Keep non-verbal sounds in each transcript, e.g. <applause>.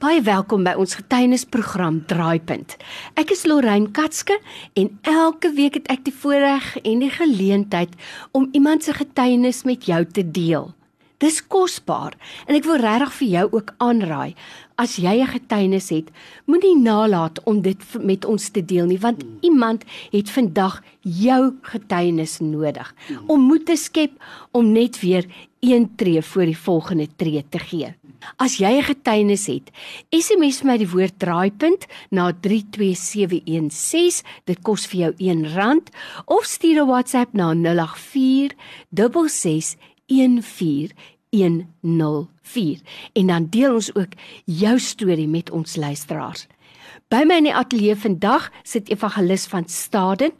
Baie welkom by ons getuienisprogram Draaipunt. Ek is Lorraine Katske en elke week het ek die voorreg en die geleentheid om iemand se getuienis met jou te deel. Dis kosbaar en ek wil regtig vir jou ook aanraai. As jy 'n getuienis het, moenie nalat om dit met ons te deel nie, want iemand het vandag jou getuienis nodig om moed te skep om net weer een tree voor die volgende tree te gee. As jy 'n getuienis het, SMS my die woord draaipunt na 32716. Dit kos vir jou R1 of stuur 'n WhatsApp na 084 66 14104 en dan deel ons ook jou storie met ons luisteraars. By my in die ateljee vandag sit Evangelis van Staden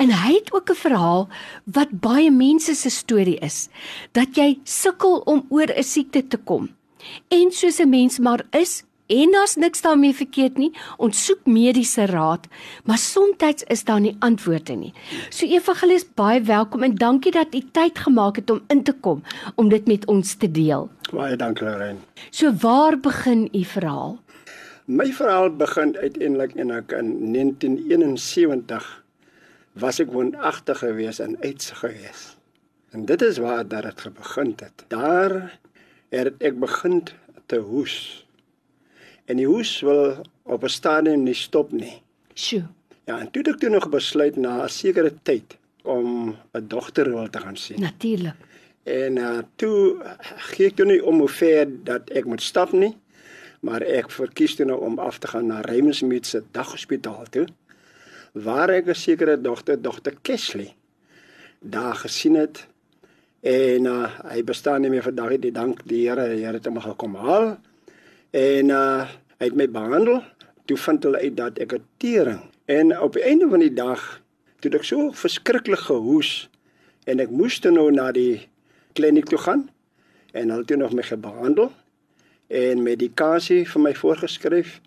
en hy het ook 'n verhaal wat baie mense se storie is dat jy sukkel om oor 'n siekte te kom. En soos 'n mens maar is, En daar's niks daarmee verkeerd nie. Ons soek mediese raad, maar soms is daar nie antwoorde nie. So Evangelis, baie welkom en dankie dat u tyd gemaak het om in te kom om dit met ons te deel. Baie dankie, Lorraine. So waar begin u verhaal? My verhaal begin uiteindelik in ek in 1971 was ek woonagtig gewees in Uitse gewees. En dit is waar dit begin het. Daar het ek begin te hoes en die hoes wil op 'n stadium nie stop nie. Sjoe. Ja, en toe het ek toe nog besluit na 'n sekere tyd om 'n dogter wil te gaan sien. Natuurlik. En uh toe gee ek toe nie om hoe ver dat ek moet stap nie, maar ek verkies toe nou om af te gaan na Reymensmeet se daghospitaal toe waar ek 'n sekere dogter, dogter Kesley daar gesien het. En uh hy bestaan nie meer vandag nie, dank die Here, die Here het hom gekom haal en uh hy het my behandel. Toe vind hulle uit dat ek 'n tering en op die einde van die dag toe ek so verskriklik gehoes en ek moes toe nou na die kliniek toe gaan en hulle toe nog my gebehandel en medikasie vir my voorgeskryf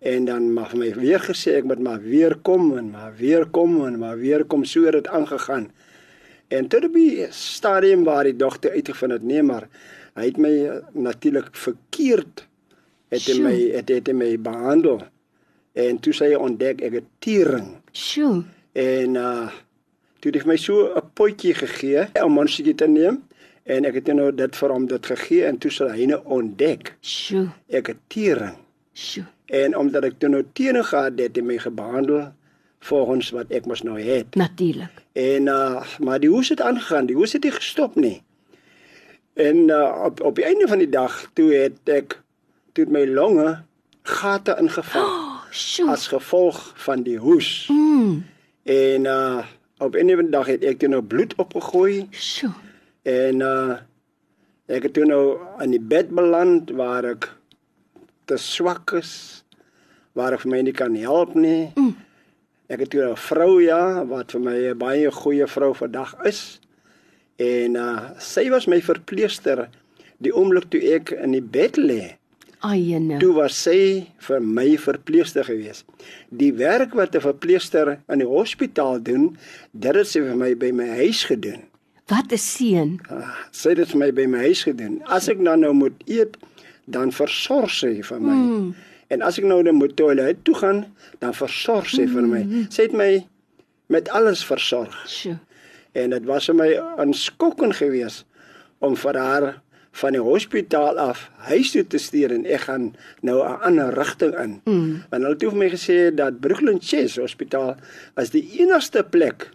en dan mag my weer gesê ek moet maar weer kom en maar weer kom en maar weer kom so het dit aangegaan. En tot op die stadium waar die dogter uitgevind het nee maar hy het my uh, natuurlik verkeerd het hy my het, het hy my behandel. En toe sê hy ontdek ek 'n tiering. Sjoe. En uh toe het hy my so 'n potjie gegee om monstertjie te neem en ek het nou dit vir hom dit gegee en toe sê hy nou ontdek. Sjoe. Ek 'n tiering. Sjoe. En omdat ek toe nou teenoor gehad het, het hy my gebehandel volgens wat ek mos nou het. Natuurlik. En uh maar die hoes het aangegaan, die hoes het nie gestop nie. En uh op op die einde van die dag toe het ek toe my longe gate ingeval <gasps> oh, as gevolg van die hoes. Mm. En uh op 'n ewe dag het ek toe nou bloed opgegooi. Sjoe. En uh ek het toe nou in die bed beland waar ek te swak is waar ek vir my nie kan help nie. Mm. Ek het toe 'n vrou ja wat vir my 'n baie goeie vrou vandag is. En uh sy was my verpleester die oomblik toe ek in die bed lê. Ayene. Toe was sy vir my verpleegster gewees. Die werk wat 'n verpleegster in die hospitaal doen, dit het sy vir my by my huis gedoen. Wat 'n seën. Uh, sy het dit vir my by my huis gedoen. As ek dan nou moet eet, dan versorg sy vir my. Mm. En as ek nou net moet toilet toe gaan, dan versorg sy vir my. Hmm. Sy het my met alles versorg. Sjoe. En dit was vir my aanskokkend geweest om vir haar van die hospitaal af huis toe te stuur en ek gaan nou 'n ander rigting in. Mm. Want hulle het vir my gesê dat Brooklyn Chase Hospitaal is die enigste plek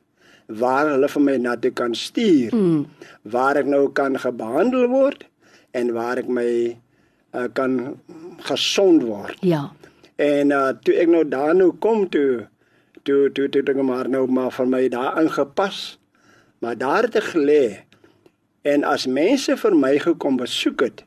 waar hulle vir my na toe kan stuur. Mm. Waar ek nou kan gebehandel word en waar ek my uh, kan gesond word. Ja. En uh, toe ek nou daar nou kom toe toe toe toe dinge maar nou maar vir my daar ingepas. Maar daar het ek gelê En as mense vir my gekom besoek het,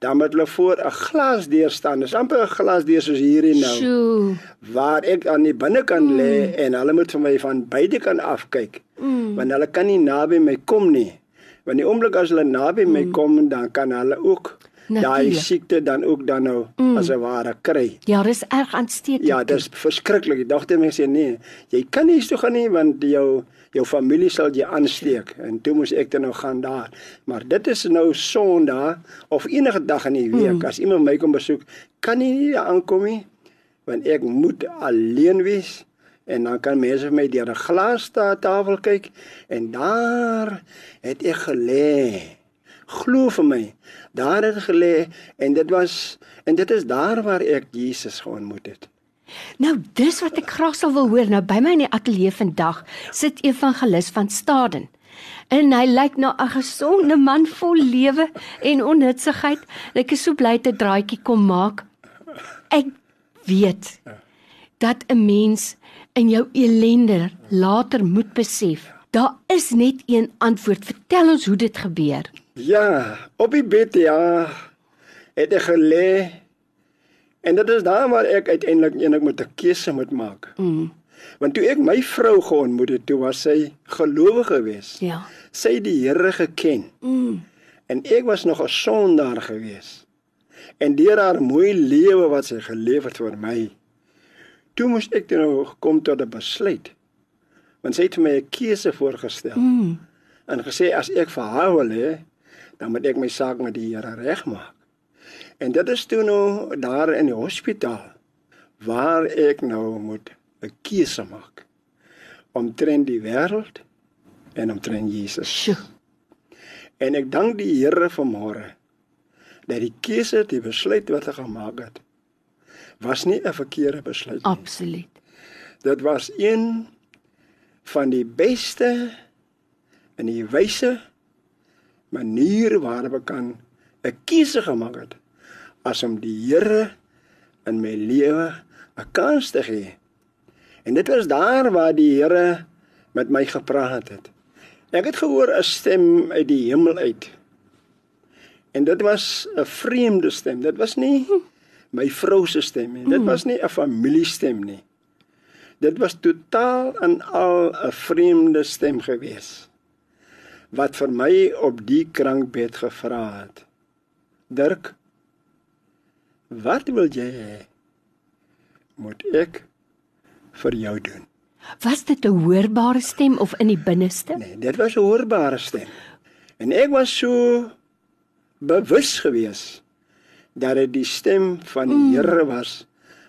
dan moet hulle voor 'n glas deur staan. Dis amper 'n glas deur soos hierdie nou. Sjoe. Waar ek aan die binnekant mm. lê en hulle moet vir my van beide kan afkyk. Mm. Want hulle kan nie naby my kom nie. Want die oomblik as hulle naby mm. my kom, dan kan hulle ook daai siekte dan ook dan nou mm. as 'n ware kry. Ja, dis erg aansteekend. Ja, dis verskriklik. Die dogter mense sê nee, jy kan nie toe gaan nie want jou jou familie sal jy aansteek en toe moes ek dan nou gaan daar. Maar dit is nou Sondag of enige dag in die week mm. as iemand my kom besoek, kan nie nie daar aankom nie want ek moet alleen wees en dan kan mense vir my deur 'n glas ta tafel kyk en daar het ek gelê. Glo vir my, daar het ek gelê en dit was en dit is daar waar ek Jesus geontmoet het. Nou, dis wat ek graag sal wil hoor. Nou by my in die ateljee vandag sit evangelis van Staden. En hy lyk na 'n gesonde man vol lewe en onnutsigheid. Ek is so bly te draaitjie kom maak. Ek weet dat 'n mens in jou ellende later moet besef. Daar is net een antwoord. Vertel ons hoe dit gebeur. Ja, op die bed ja, het ek gelê en dit is daar waar ek uiteindelik eendag moet 'n keuse moet maak. Mm, Want toe ek my vrou geontmoet het, toe was sy gelowige gewees. ja. Sy het die Here geken Mm, en ek was nog 'n sondaar gewees. En deur haar mooi lewe wat sy geleef het vir my, toe moes ek toe nou kom tot 'n besluit. Want sy het vir my 'n keuse voorgestel. mm, en gesê as ek vir haar wil hê, dan moet ek my saak met die Here regmaak. En dit is toe nou daar in die hospitaal waar ek nou moet 'n keuse maak omtrent die wêreld en omtrent Jesus. sjoe. En ek dank die Here vanmôre dat die keuse, die besluit wat hy gemaak het, was nie 'n verkeerde besluit nie. Absoluut. Dit was een van die beste en die wyse maniere waarop ek kan 'n keuse gemaak het as om die Here in my lewe 'n kans te gee. En dit was daar waar die Here met my gepraat het. Ek het gehoor 'n stem uit die hemel uit. En dit was 'n vreemde stem. Dit was nie my vrou se stem nie. Dit was nie 'n familiestem nie. Dit was totaal en al 'n vreemde stem gewees wat vir my op die krankbed gevra het. Dirk, wat wil jy hê moet ek vir jou doen? Was dit 'n hoorbare stem of in die binneste? Nee, dit was 'n hoorbare stem. En ek was so bewus gewees dat dit die stem van die Here was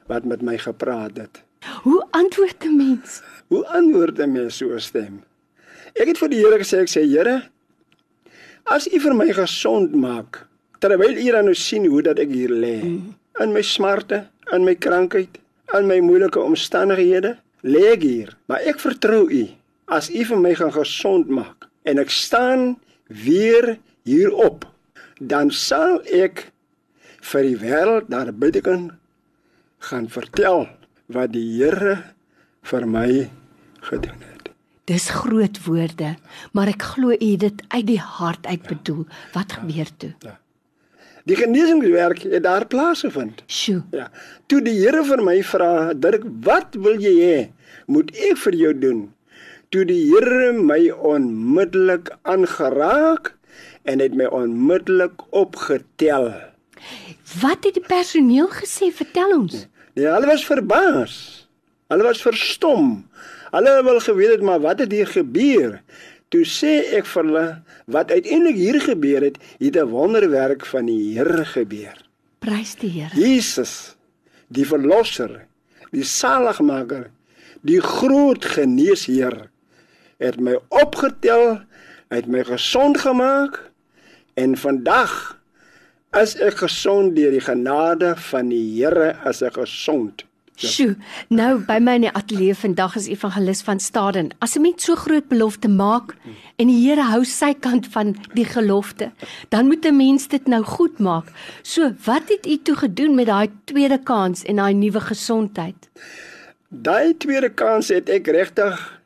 wat met my gepraat het. Hoe antwoord 'n mens? Hoe antwoord 'n mens so 'n stem? Ek het vir die Here gesê, ek sê Here, as U vir my gesond maak, terwyl U dan nou sien hoe dat ek hier lê, in my smarte, in my krankheid, in my moeilike omstandighede, lê ek hier, maar ek vertrou U. As U vir my gaan gesond maak en ek staan weer hierop, dan sal ek vir die wêreld daar buitekant gaan vertel wat die Here vir my gedoen het. Dis groot woorde, maar ek glo u het dit uit die hart uit bedoel. Wat gebeur toe? Die genesingswerk het daar plaasgevind. Sjoe. Ja. Toe die Here vir my vra, "Dirk, wat wil jy hê moet ek vir jou doen?" Toe die Here my onmiddellik aangeraak en het my onmiddellik opgetel. Wat het die personeel gesê? Vertel ons. Nee, hulle was verbaas. Hulle was verstom. Hulle wil geweet het maar wat het hier gebeur? Toe sê ek vir hulle wat uiteindelik hier gebeur het, het 'n wonderwerk van die Here gebeur. Prys die Here. Jesus, die verlosser, die saligmaker, die groot geneesheer het my opgetel, het my gesond gemaak en vandag is ek gesond deur die genade van die Here as ek gesond. Sjoe, nou by my in die ateljee vandag is evangelis van Staden. As 'n mens so groot belofte maak en die Here hou sy kant van die gelofte, dan moet 'n mens dit nou goed maak. So, wat het u toe gedoen met daai tweede kans en daai nuwe gesondheid? Daai tweede kans het ek regtig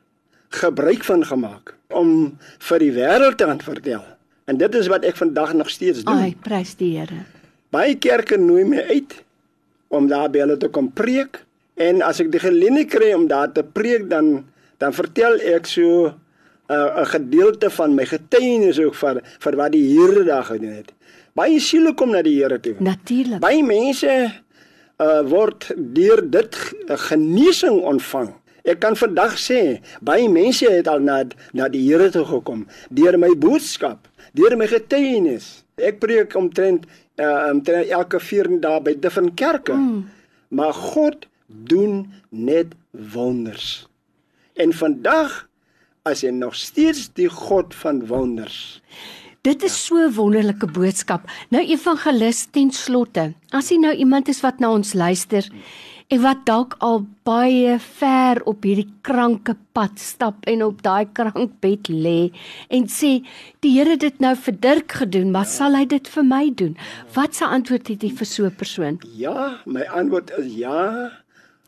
gebruik van gemaak om vir die wêreld te vertel. En dit is wat ek vandag nog steeds doen. Ai, prys die Here. Baie kerke nooi my uit om daar by hulle te kom preek en as ek die geleentheid kry om daar te preek dan dan vertel ek so 'n uh, 'n gedeelte van my getuienis ook vir vir wat die Here daar gedoen het. Baie siele kom na die Here toe. Natuurlik. Baie mense uh word deur dit g- genesing ontvang. Ek kan vandag sê, baie mense het al na na die Here toe gekom deur my boodskap, deur my getuienis. Ek preek omtrent uh omtrent elke 4 dae by different kerke. Mm. Maar God doen net wonders. En vandag as hy nog steeds die God van wonders. Dit is so 'n wonderlike boodskap. Nou evangelis ten slotte. As jy nou iemand is wat na ons luister en wat dalk al baie ver op hierdie kranke pad stap en op daai krankbed lê en sê die Here het dit nou vir Dirk gedoen, maar sal hy dit vir my doen? Wat se antwoord het jy vir so 'n persoon? Ja, my antwoord is ja.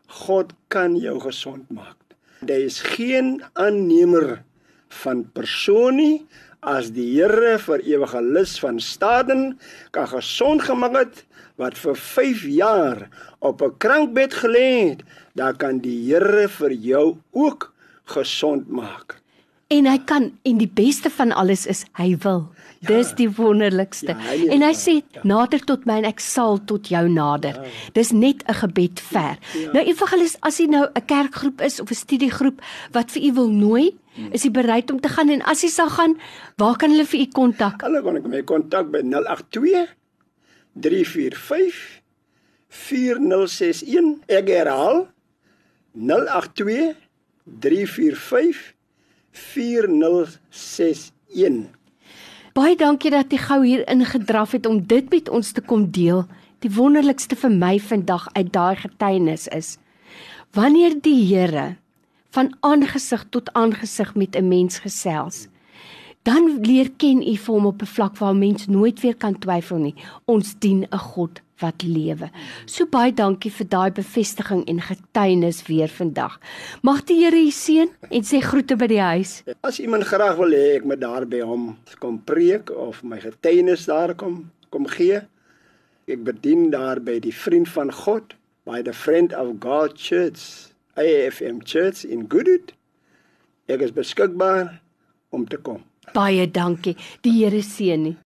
God kan jou gesond maak. Daar is geen aannemer van persoon nie as die Here vir ewige lus van Staden kan gesond gemaak het wat vir 5 jaar op 'n krankbed gelê het, dan kan die Here vir jou ook gesond maak. En hy kan en die beste van alles is hy wil. Ja, Dis die wonderlikste. Ja, hy en hy sê nader tot my en ek sal tot jou nader. Ja. Dis net 'n gebed ver. Ja. Nou evangelis as jy nou 'n kerkgroep is of 'n studiegroep wat vir u wil nooi, hmm. is jy bereid om te gaan en as jy sal gaan, waar kan hulle vir u kontak? Hulle kon ek my kontak by 082 345 4061. Ek herhaal 082 345 4061. Baie dankie dat jy gou hier ingedraf het om dit met ons te kom deel. Die wonderlikste vir my vandag uit daai getuienis is wanneer die Here van aangesig tot aangesig met 'n mens gesels. Dan leer ken u vir hom op 'n vlak waar mens nooit weer kan twyfel nie. Ons dien 'n God wat lewe. So baie dankie vir daai bevestiging en getuienis weer vandag. Mag die Here u seën en sê groete by die huis. As iemand graag wil hê ek moet daar by hom kom preek of my getuienis daar kom kom gee, ek bedien daar by die Vriend van God, by the Friend of God Church, AFM Church in Goodwood. Ek is beskikbaar om te kom. Baie dankie. Die Here seën u.